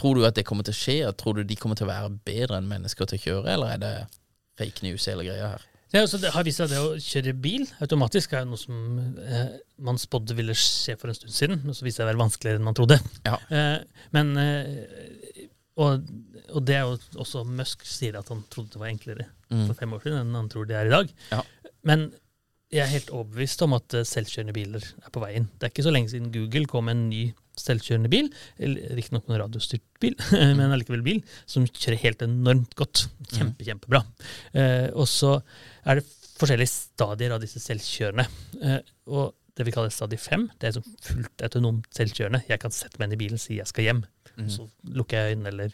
Tror du at det kommer til å skje? og Tror du de kommer til å være bedre enn mennesker til å kjøre, eller er det fake news hele greia her? Ja, så det har vist seg at det å kjøre bil automatisk er noe som eh, man spådde ville skje for en stund siden, men så viste det seg å være vanskeligere enn man trodde. Ja. Eh, men eh, og, og det er jo også Musk sier at han trodde det var enklere Mm. for fem år siden enn han tror det er i dag. Ja. Men jeg er helt overbevist om at eh, selvkjørende biler er på vei inn. Det er ikke så lenge siden Google kom med en ny selvkjørende bil, riktignok en radiostyrt bil, men allikevel bil, som kjører helt enormt godt. Kjempe, kjempebra. Eh, og så er det forskjellige stadier av disse selvkjørende. Eh, og det vi kaller stadie fem, det er sånn fullt autonomt selvkjørende. Jeg kan sette meg inn i bilen og si jeg skal hjem. Så lukker jeg øynene eller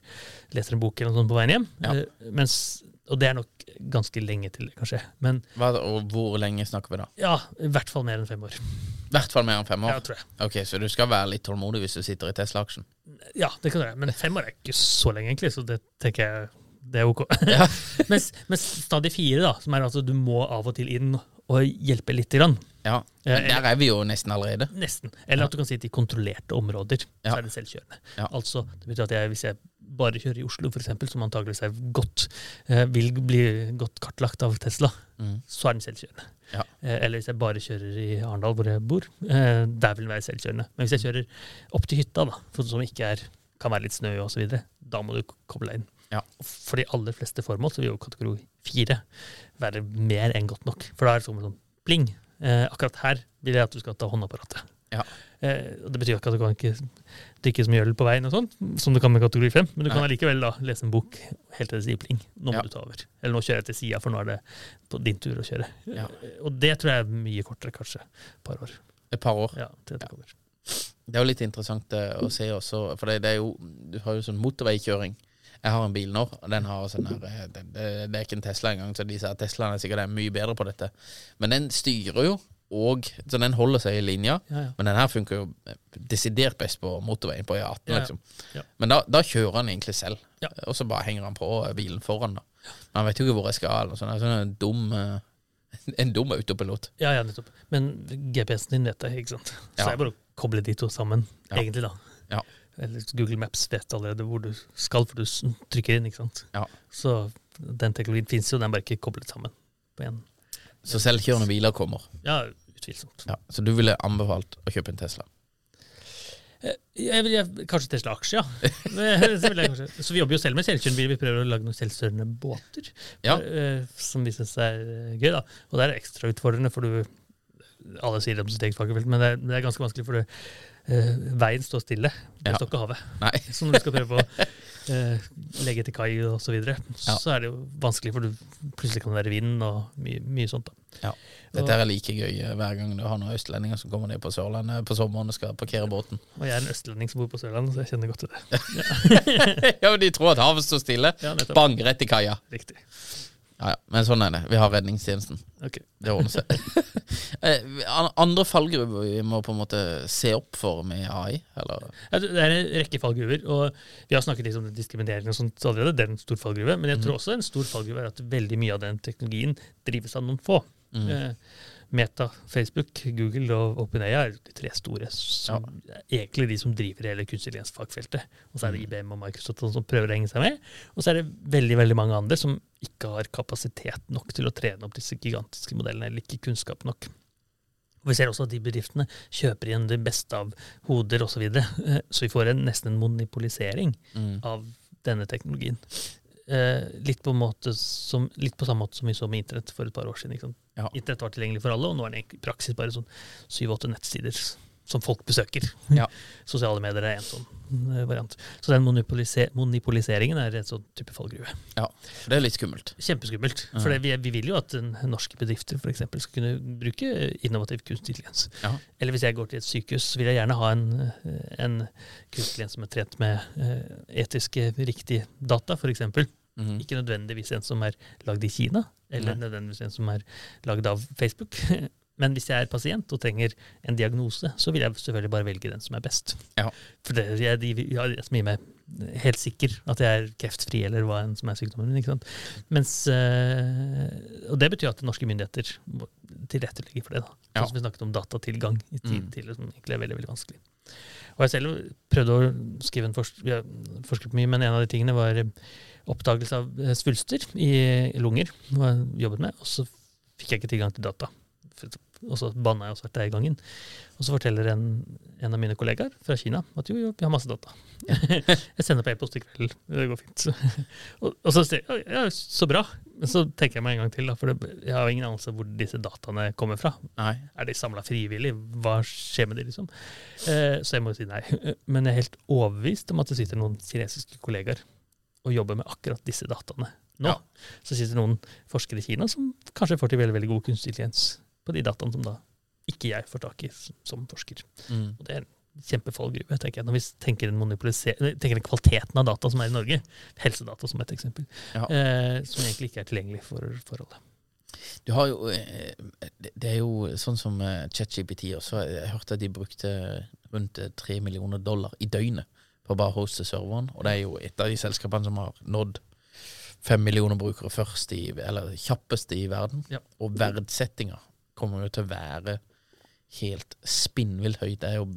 leser en bok eller noe sånt på veien hjem. Ja. Eh, mens, og det er nok ganske lenge til, kanskje. Men Hva, og hvor lenge snakker vi da? ja, i hvert fall mer enn fem år. I hvert fall mer enn fem år? Ja, tror jeg. Ok, Så du skal være litt tålmodig hvis du sitter i Tesla-aksjen? Ja, det kan du gjøre. Men fem år er ikke så lenge, egentlig, så det tenker jeg det er ok. Ja. mens, mens stadig fire, da, som er altså du må av og til inn og hjelpe lite grann. ja. Ja, Men der er vi jo nesten allerede. Nesten. Eller at du kan si at i kontrollerte områder Ja. så er det selvkjørende. Ja. Altså, det betyr at jeg, Hvis jeg bare kjører i Oslo, eksempel, som antakeligvis er godt, eh, vil bli godt kartlagt av Tesla, Mm. så er den selvkjørende. Ja. Eh, eller hvis jeg bare kjører i Arendal, hvor jeg bor, eh, der vil den være selvkjørende. Men hvis jeg kjører opp til hytta, da, som ikke er, kan være litt snø osv., da må du koble deg inn. Ja. For de aller fleste formål så vil jo kategori fire være mer enn godt nok. For da er det sånn sånn bling. Eh, akkurat her vil jeg at du skal ta håndapparatet. Ja. Eh, Det betyr ikke at du kan ikke drikke så mye øl på veien, og sånt, som du kan med kategori 5, men du kan Nei. allikevel da lese en bok helt til det sier pling. Nå må Ja. du ta over. Eller nå kjører jeg til sida, for nå er det på din tur å kjøre. Ja. Og det tror jeg er mye kortere, kanskje. Et par år. Et par år. Ja, til det kommer. Det er jo litt interessant eh, å se også, for det, det er jo Du har jo sånn motorveikjøring. Jeg har en bil nå, og den har sånn her eh, det, det, det er ikke en Tesla engang, så de sier at Teslaen er sikkert er mye bedre på dette. Men den styrer jo, og så den holder seg i linja. Ja, ja. Men den her funker jo eh, desidert best på motorveien på E18, Ja, ja. liksom. Ja. Men da, da kjører han egentlig selv, og så bare henger han på bilen foran, da. Men han vet jo ikke hvor jeg skal, eller sånn. Sånn en dum eh, En dum autopilot. Ja, ja, nettopp. Men GPS-en din vet det, ikke sant. Så er bare å koble de to sammen, Ja. egentlig, da. Ja. Eller Google Maps vet allerede hvor du skal, for du trykker inn, ikke sant. Ja. Så den teknologien fins jo, den er bare ikke koblet sammen på en Så selvkjørende biler kommer. Ja, utvilsomt. Ja. Så du ville anbefalt å kjøpe en Tesla? Eh, Jeg vil, jeg, kanskje Tesla-aksje, ja. Så vi jobber jo selv med selvkjørende biler. Vi prøver å lage noen selvstørende båter Ja. eh, som viser seg er gøy. da. Og det er ekstra utfordrende, for du Alle sier det om sitt eget fagfelt, men det er, det er ganske vanskelig, for du eh, veien står stille. Det Ja. står ikke havet. Nei. Så når du skal prøve å eh, legge til kai og så videre, Ja. så er det jo vanskelig, for du, plutselig kan det være vind og mye, mye sånt. da. Ja. Dette er like gøy eh, hver gang du har noen østlendinger som kommer ned på Sørlandet på sommeren og skal parkere båten. Og jeg er en østlending som bor på Sørlandet, så jeg kjenner godt til det. ja, men De tror at havet står stille. Ja. Bang, rett i kaia. Riktig. Ja, ja. Men sånn er det. Vi har redningstjenesten. Ok. Det ordner seg. Eh, Andre fallgruver vi må på en måte se opp for med AI? Eller? Det er en rekke fallgruver, og vi har snakket litt om diskriminering og sånt allerede. Det er en stor fallgruve, men jeg tror også en stor fallgruve er at veldig mye av den teknologien drives av noen få. Eh, Meta, Facebook, Google og OpenAI er de tre store, som er egentlig de som driver hele kunstig intelligens-fagfeltet. Og så er det IBM og Microsoft som prøver å henge seg med. Og så er det veldig veldig mange andre som ikke har kapasitet nok til å trene opp disse gigantiske modellene, eller ikke kunnskap nok. Og Vi ser også at de bedriftene kjøper igjen det beste av hoder osv. Så, videre. Så vi får en, nesten en monopolisering Mm. av denne teknologien. Eh, litt, på som, litt på samme måte som vi så med internett for et par år siden. Ja. Internett var tilgjengelig for alle, og nå er det i praksis bare sånn syv-åtte nettsider som folk besøker. Ja. Sosiale medier er en sånn eh, variant. Så den monopolise monopoliseringen er en sånn type fallgruve. ja. Det er litt skummelt. Kjempeskummelt. For vi, vi vil jo at en, norske bedrifter for eksempel, skal kunne bruke innovativ kunstig intelligens. Ja. Eller hvis jeg går til et sykehus, vil jeg gjerne ha en, eh, en kunstig som er trent med eh, etiske, riktig data, f.eks. Mhm. Ikke nødvendigvis en som er lagd i Kina, eller Nei. nødvendigvis en som er lagd av Facebook. Men hvis jeg er pasient og trenger en diagnose, så vil jeg selvfølgelig bare velge den som er best. Ja. For det er de, jeg, er gir meg helt sikker at jeg er kreftfri, eller hva enn som er sykdommen min. Mens, øh, og det betyr at norske myndigheter må tilrettelegge for det. da. Ja. Sånn som vi snakket om datatilgang i tid Mm. til, som egentlig er veldig veldig vanskelig. Og jeg selv prøvde å skrive en forsk ja, på mye, men en av de tingene var eh, oppdagelse av eh, svulster i lunger. Noe jeg jobbet med, og så fikk jeg ikke tilgang til data. Og så banna jeg og svarte i gangen. Og så forteller en, en av mine kollegaer fra Kina at jo, jo, vi har masse data. jeg sender på e-post i kveld, det går fint. og, og så sier jeg ja, så bra. Men så tenker jeg meg en gang til, da, for det, jeg har ingen anelse hvor disse dataene kommer fra. Nei. Er de samla frivillig? Hva skjer med de, liksom? Eh, så jeg må jo si nei. Men jeg er helt overbevist om at det sitter noen kinesiske kollegaer og jobber med akkurat disse dataene nå. Ja. Så sitter det noen forskere i Kina som kanskje får til veldig, veldig god kunstig intelligens på de dataene som da ikke jeg får tak i som forsker. Mm. Og det er en kjempefallgruve, tenker jeg, når vi tenker den, tenker den kvaliteten av data som er i Norge. Helsedata som et eksempel. Ja. Eh, som egentlig ikke er tilgjengelig for, for alle. Du har jo eh, Det er jo sånn som ChetGPT ChatGPT også. Jeg hørte at de brukte rundt eh, tre millioner dollar i døgnet på å bare hoste serveren. Og det er jo et av de selskapene som har nådd fem millioner brukere først i, eller kjappest i verden. Ja. Og verdsettinga kommer jo til å være helt spinnvilt høyt. Det er jo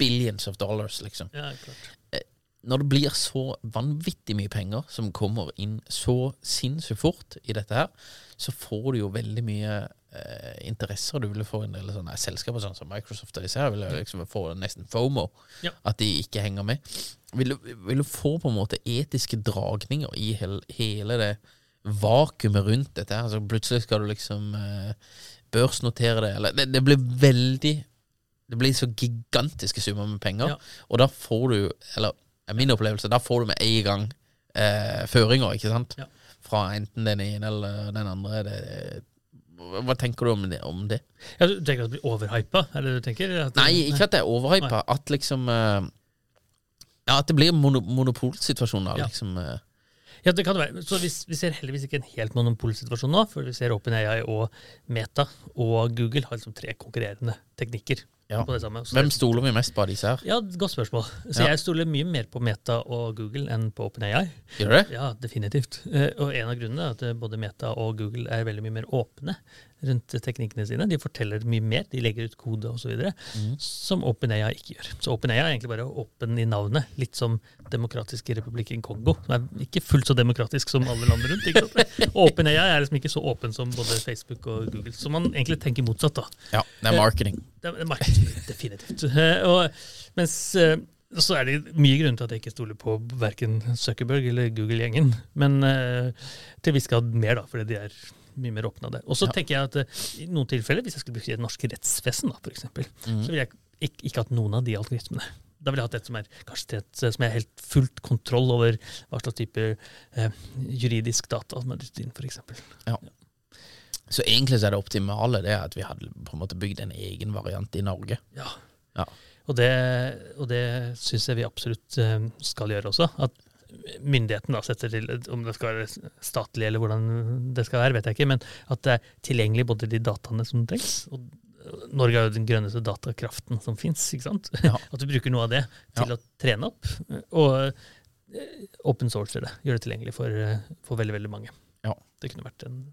billions of dollars, liksom Ja, klart. når det blir så vanvittig mye penger som kommer inn så sinnssykt fort i dette her, så får du jo veldig mye eh, interesser. Du vil få en del sånne selskaper sånn som Microsoft og disse her, vil jo liksom få nesten FOMO. Ja. At de ikke henger med. Vil du, vil du få på en måte etiske dragninger i hel, hele det vakuumet rundt dette her? Så plutselig skal du liksom eh, børsnotere det, eller det, det blir veldig Det blir så gigantiske summer med penger, Ja. og da får du, eller er min opplevelse, da får du med en gang eh, føringer, ikke sant? Ja. Fra enten den ene eller den andre. Det, hva tenker du om det? Om det? Ja, du tenker at det blir overhypa? Er det det du tenker? At Nei, ikke at det er overhypa. At liksom eh, Ja, at det blir mono, monopolsituasjoner, Ja. liksom. Ja, det kan det være. Så vi, vi ser heldigvis ikke en helt monopolsituasjon nå, for vi ser OpenAI og Meta og Google har liksom tre konkurrerende teknikker Ja. på det samme. Så Hvem stoler vi mest på av disse her? Ja, godt spørsmål. Så Ja. jeg stoler mye mer på Meta og Google enn på OpenAI. Gjør det? Ja, definitivt. Eh, Og en av grunnene er at eh, både Meta og Google er veldig mye mer åpne rundt teknikkene sine. De forteller mye mer, de legger ut kode osv., mm. som OpenAI ikke gjør. Så OpenAI er egentlig bare åpen i navnet, litt som Demokratiske republikken Kongo. Som er ikke fullt så demokratisk som alle land rundt. ikke sant? OpenAI er liksom ikke så åpen som både Facebook og Google. Så man egentlig tenker motsatt, da. Ja, det er marketing. Det er marketing, definitivt. Eh, Og, mens eh, så er det mye grunn til at jeg ikke stoler på verken Zuckerberg eller Google-gjengen. Men eh, til viss grad mer, da, fordi de er mye mer åpne av det. Og så Ja. tenker jeg at eh, i noen tilfeller, hvis jeg skulle bruke det norske rettsvesen, da, for eksempel, Mhm. så ville jeg ikke, ikke hatt noen av de algoritmene. Da ville jeg hatt et som er kanskje et, som er helt fullt kontroll over hva slags type eh, juridisk data som er dyttet inn, f.eks. Så egentlig så er det optimale det at vi hadde på en måte bygd en egen variant i Norge. Ja. Ja. Og det, og det syns jeg vi absolutt eh, skal gjøre også. At myndigheten da setter til, om det skal være statlig eller hvordan det skal være, vet jeg ikke, men at det er tilgjengelig både de dataene som trengs. og Norge er jo den grønneste datakraften som fins. Ja. At du bruker noe av det til å trene opp. Og eh, open source det. Gjør det tilgjengelig for, eh, for veldig, veldig mange. Ja. Det kunne vært en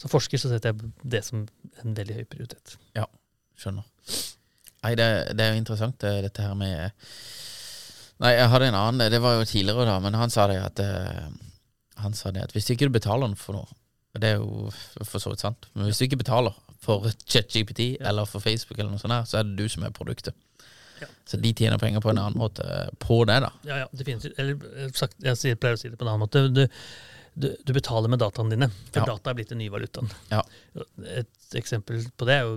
Som forsker så setter jeg det som en veldig høy prioritet. Ja, Skjønner. Nei, det, det er jo interessant, dette her med Nei, jeg hadde en annen, det var jo tidligere, da, men han sa det at, eh, Han sa det at hvis du ikke betaler for noe og Det er jo for så vidt sant, men hvis du ikke betaler for ChatGPT eller for Facebook, eller noe sånt her, så er det du som er produktet. Ja. Så de tjener penger på en annen måte på det, da. Ja, ja, definitivt. Eller eh, sagt, jeg pleier å si det på en annen måte. Du, du, du betaler med dataene dine, for Ja. data er blitt den nye valutaen. Ja. Et eksempel på det er jo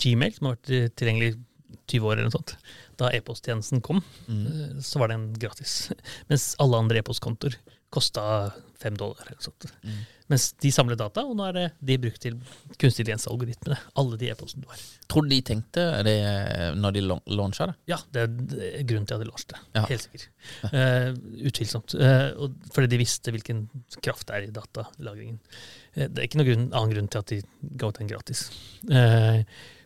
Gmail, som har vært tilgjengelig i 20 år eller noe sånt. Da e-posttjenesten kom, Mm. eh, så var den gratis. Mens alle andre e-postkontoer kosta fem dollar eller sånt. Mm. Mens de samler data, og nå er det de brukt til kunstig intelligens-algoritmene. Alle de e-postene du har. Tror du de tenkte det når de lau- launcha det? Ja, det er er grunnen til at de launchet det. Ja. Helt sikkert. Uh, utvilsomt. Uh, fordi de visste hvilken kraft det er i datalagringen. Uh, det er ikke noen grunn, annen grunn til at de ga ut den gratis. Eh,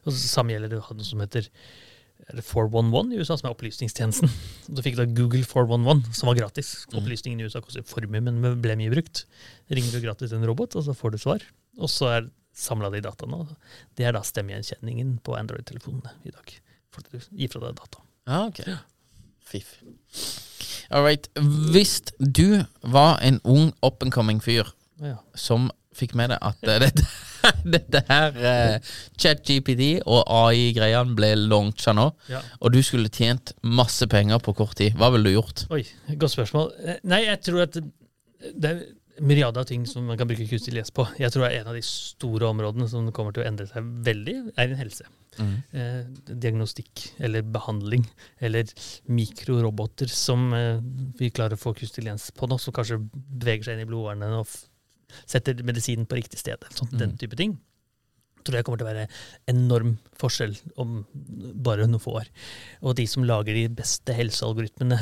og samme gjelder det hadde noe som heter er 411 i USA, som er opplysningstjenesten. Du fikk da Google 411, som var gratis. Opplysningen i USA koster formue, men ble mye brukt. Ringer du gratis en robot, og så får du svar. Og så er samla de dataene. Det er da stemmegjenkjenningen på Android-telefonene i dag. For at du gir fra deg data. Ah, ok. Fiff. All right. Hvis du var en ung up and coming fyr Ja. som fikk med deg at dette, dette her eh, ChatGPT og AI-greiene ble launcha nå, Ja. og du skulle tjent masse penger på kort tid, hva ville du gjort? Oi, godt spørsmål. Eh, Nei, jeg tror at det er myriade av ting som man kan bruke kunstig les på. Jeg tror en av de store områdene som kommer til å endre seg veldig, er innen helse. Eh, diagnostikk eller behandling, eller mikroroboter som eh, vi klarer å få kunstig lens på nå, som kanskje beveger seg inn i blodårene og setter medisinen på riktig sted. Sånn, Den type ting. tror jeg kommer til å være enorm forskjell om bare noen få år. Og de som lager de beste helsealgoritmene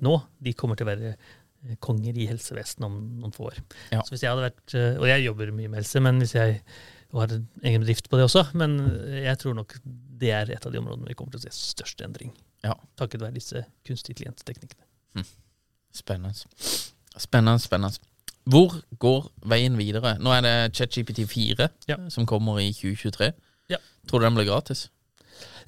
nå, de kommer til å være eh, konger i helsevesenet om noen få år. Ja. Så hvis jeg hadde vært, eh, Og jeg jobber mye med helse, men hvis jeg og har en egen bedrift på det også, men jeg tror nok det er et av de områdene vi kommer til å se størst endring. Ja. Takket være disse kunstig intelligens-teknikkene. Spennende. Spennende, spennende. Hvor går veien videre? Nå er det ChatGPT 4 Ja. som kommer i 2023. Ja. Tror du den blir gratis?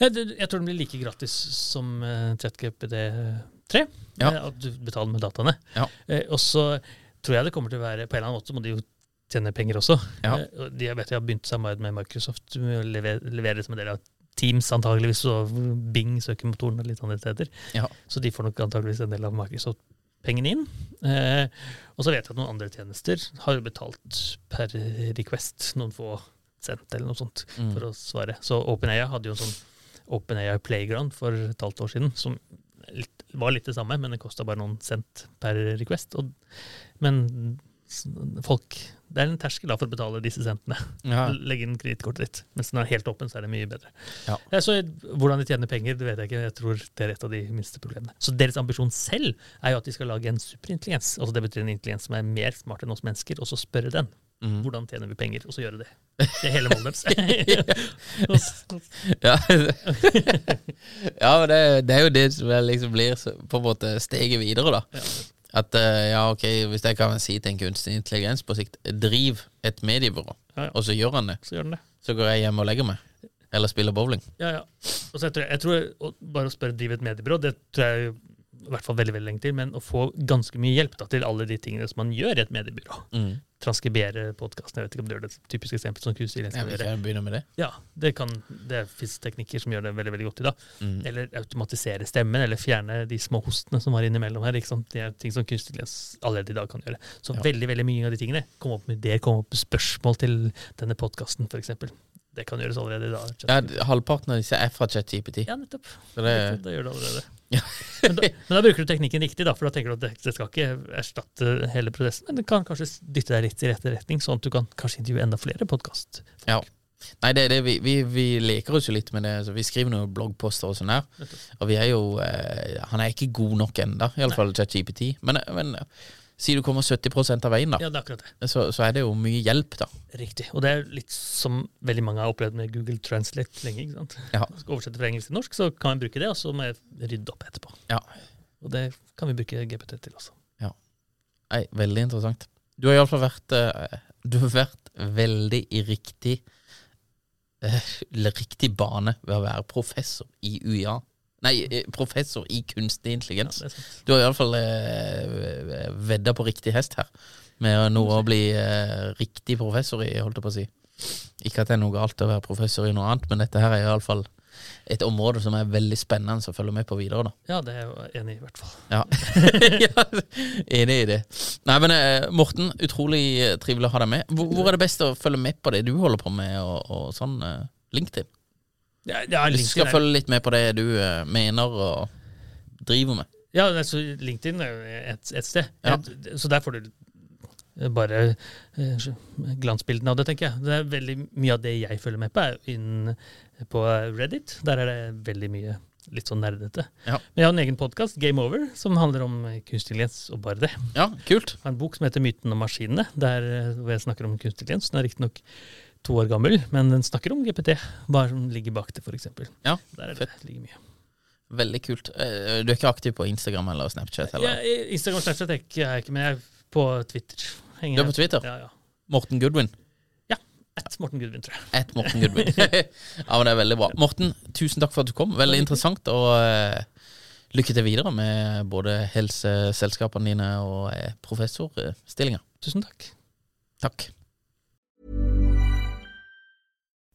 Jeg, jeg tror den blir like gratis som uh, ChatGPT3. Ja. eh, at du betaler med dataene. Ja. Eh, og så tror jeg det kommer til å være På en eller annen måte må de jo tjene penger også. Ja. Eh, de, jeg vet de har begynt samarbeid med Microsoft med å levere, levere som en del av Teams antageligvis, og Bing søkemotoren og litt andre steder. Ja. Så de får nok antageligvis en del av Microsoft-pengene inn. Eh, og så vet jeg at noen andre tjenester har betalt per request, noen få sendt eller noe sånt, Mm. for å svare. Så OpenAI hadde jo en sånn OpenAI Playground for et halvt år siden, som litt, var litt det samme, men det kosta bare noen cent per request. Og, men folk Det er en terskel da for å betale disse centene. Ja. Legge inn kredittkortet ditt. Mens den er helt åpen, så er det mye bedre. Ja. så hvordan de tjener penger, det vet jeg ikke. Jeg tror det er et av de minste problemene. Så deres ambisjon selv er jo at de skal lage en superintelligens. Altså det betyr en intelligens som er mer smart enn oss mennesker, og så spørre den. Mm. Hvordan tjener vi penger? Og så gjøre det. Det er hele målet deres. Ja, ja det, det er jo det som liksom blir på en måte steget videre, da. At eh, ja, ok, hvis jeg kan si til en kunstig intelligens på sikt, driv et mediebyrå, Ja, ja. og så gjør han det. så gjør han det. Så går jeg hjem og legger meg. Eller spiller bowling. Ja, ja. Og så jeg tror, jeg tror Bare å spørre drive et mediebyrå, det tror jeg i hvert fall veldig veldig lenge til, men å få ganske mye hjelp da, til alle de tingene som man gjør i et mediebyrå. Mm. Transkribere podkasten, jeg vet ikke om du gjør det typiske eksempel som gjøre. begynne med det. Ja, det, kan, det fins teknikker som gjør det veldig veldig godt i dag. Mm. Eller automatisere stemmen, eller fjerne de små hostene som var innimellom her. Det er ting som kunstig intelligens allerede i dag kan gjøre. Så Ja. veldig veldig mye av de tingene kom opp med ideer, kom opp med spørsmål til denne podkasten, f.eks. Det kan gjøres allerede i dag. Ja, halvparten av disse er fra ChatGPT. Ja, nettopp. Så det, Da gjør det allerede. Ja. men, da, men da bruker du teknikken riktig, da, for da tenker du at det, det skal ikke erstatte hele prosessen, men det kan kanskje dytte deg litt i rette retning, sånn at du kan kanskje intervjue enda flere podkast. ja. Nei, det det vi, vi, vi leker oss jo litt med det. Så vi skriver noen bloggposter og sånn her. Og vi er jo eh, Han er ikke god nok ennå, iallfall ChatGPT. Men, men si du kommer 70% av veien, da, Ja, det er akkurat det. så, så er det jo mye hjelp, da. Riktig. Og det er litt som veldig mange har opplevd med Google Translate lenge. ikke sant? Ja. Skal oversette fra engelsk til norsk, så kan vi bruke det, og så må jeg rydde opp etterpå. Ja. Og det kan vi bruke GPT til også. Ja. Nei, veldig interessant. Du har iallfall vært eh, Du har vært veldig i riktig eh, riktig bane ved å være professor i UiA. Nei, eh, professor i kunstig intelligens. er. Du har iallfall eh, vedda på riktig hest her, med nå å bli eh, riktig professor i, holdt jeg på å si. Ikke at det er noe galt å være professor i noe annet, men dette her er iallfall et område som er veldig spennende å følge med på videre. da. Ja, det er jeg enig i, i hvert fall. Ja. ja, Enig i det. Nei, men eh, Morten, utrolig eh, trivelig å ha deg med. Hvor, hvor er det best å følge med på det du holder på med, og, og sånn? LinkedIn? Ja, ja, Hvis du skal er- følge litt med på det du uh, mener og driver med. Ja, altså, LinkedIn er jo et, et sted. Ja. Et- Så der får du bare uh, glansbildene av det, tenker jeg. Det er veldig Mye av det jeg følger med på, er inn på Reddit. Der er det veldig mye litt sånn nerdete. Ja. Men jeg har en egen podkast, Game Over, som handler om kunstig intelligens og bare det. Ja, kult. Jeg har en bok som heter Myten om maskinene, der eh, hvor jeg snakker om kunstig intelligens. Den er riktignok to år gammel, men den snakker om GPT, hva som ligger bak det, f.eks. Ja, Der er det ligger mye. Veldig kult. Eh, Du er ikke aktiv på Instagram eller Snapchat? Eller? Ja, Instagram Snapchat er ikke- jeg ikke, men jeg er på Twitter. Henger Du er på Twitter? Ja, ja. Morten Goodwin? Ja. At Morten Goodwin, tror jeg. Et Morten Goodwin. ja, men det er veldig bra. Morten, tusen takk for at du kom. Veldig interessant. Og eh, lykke til videre med både helseselskapene dine og eh, professorstillinger. Tusen takk. Takk.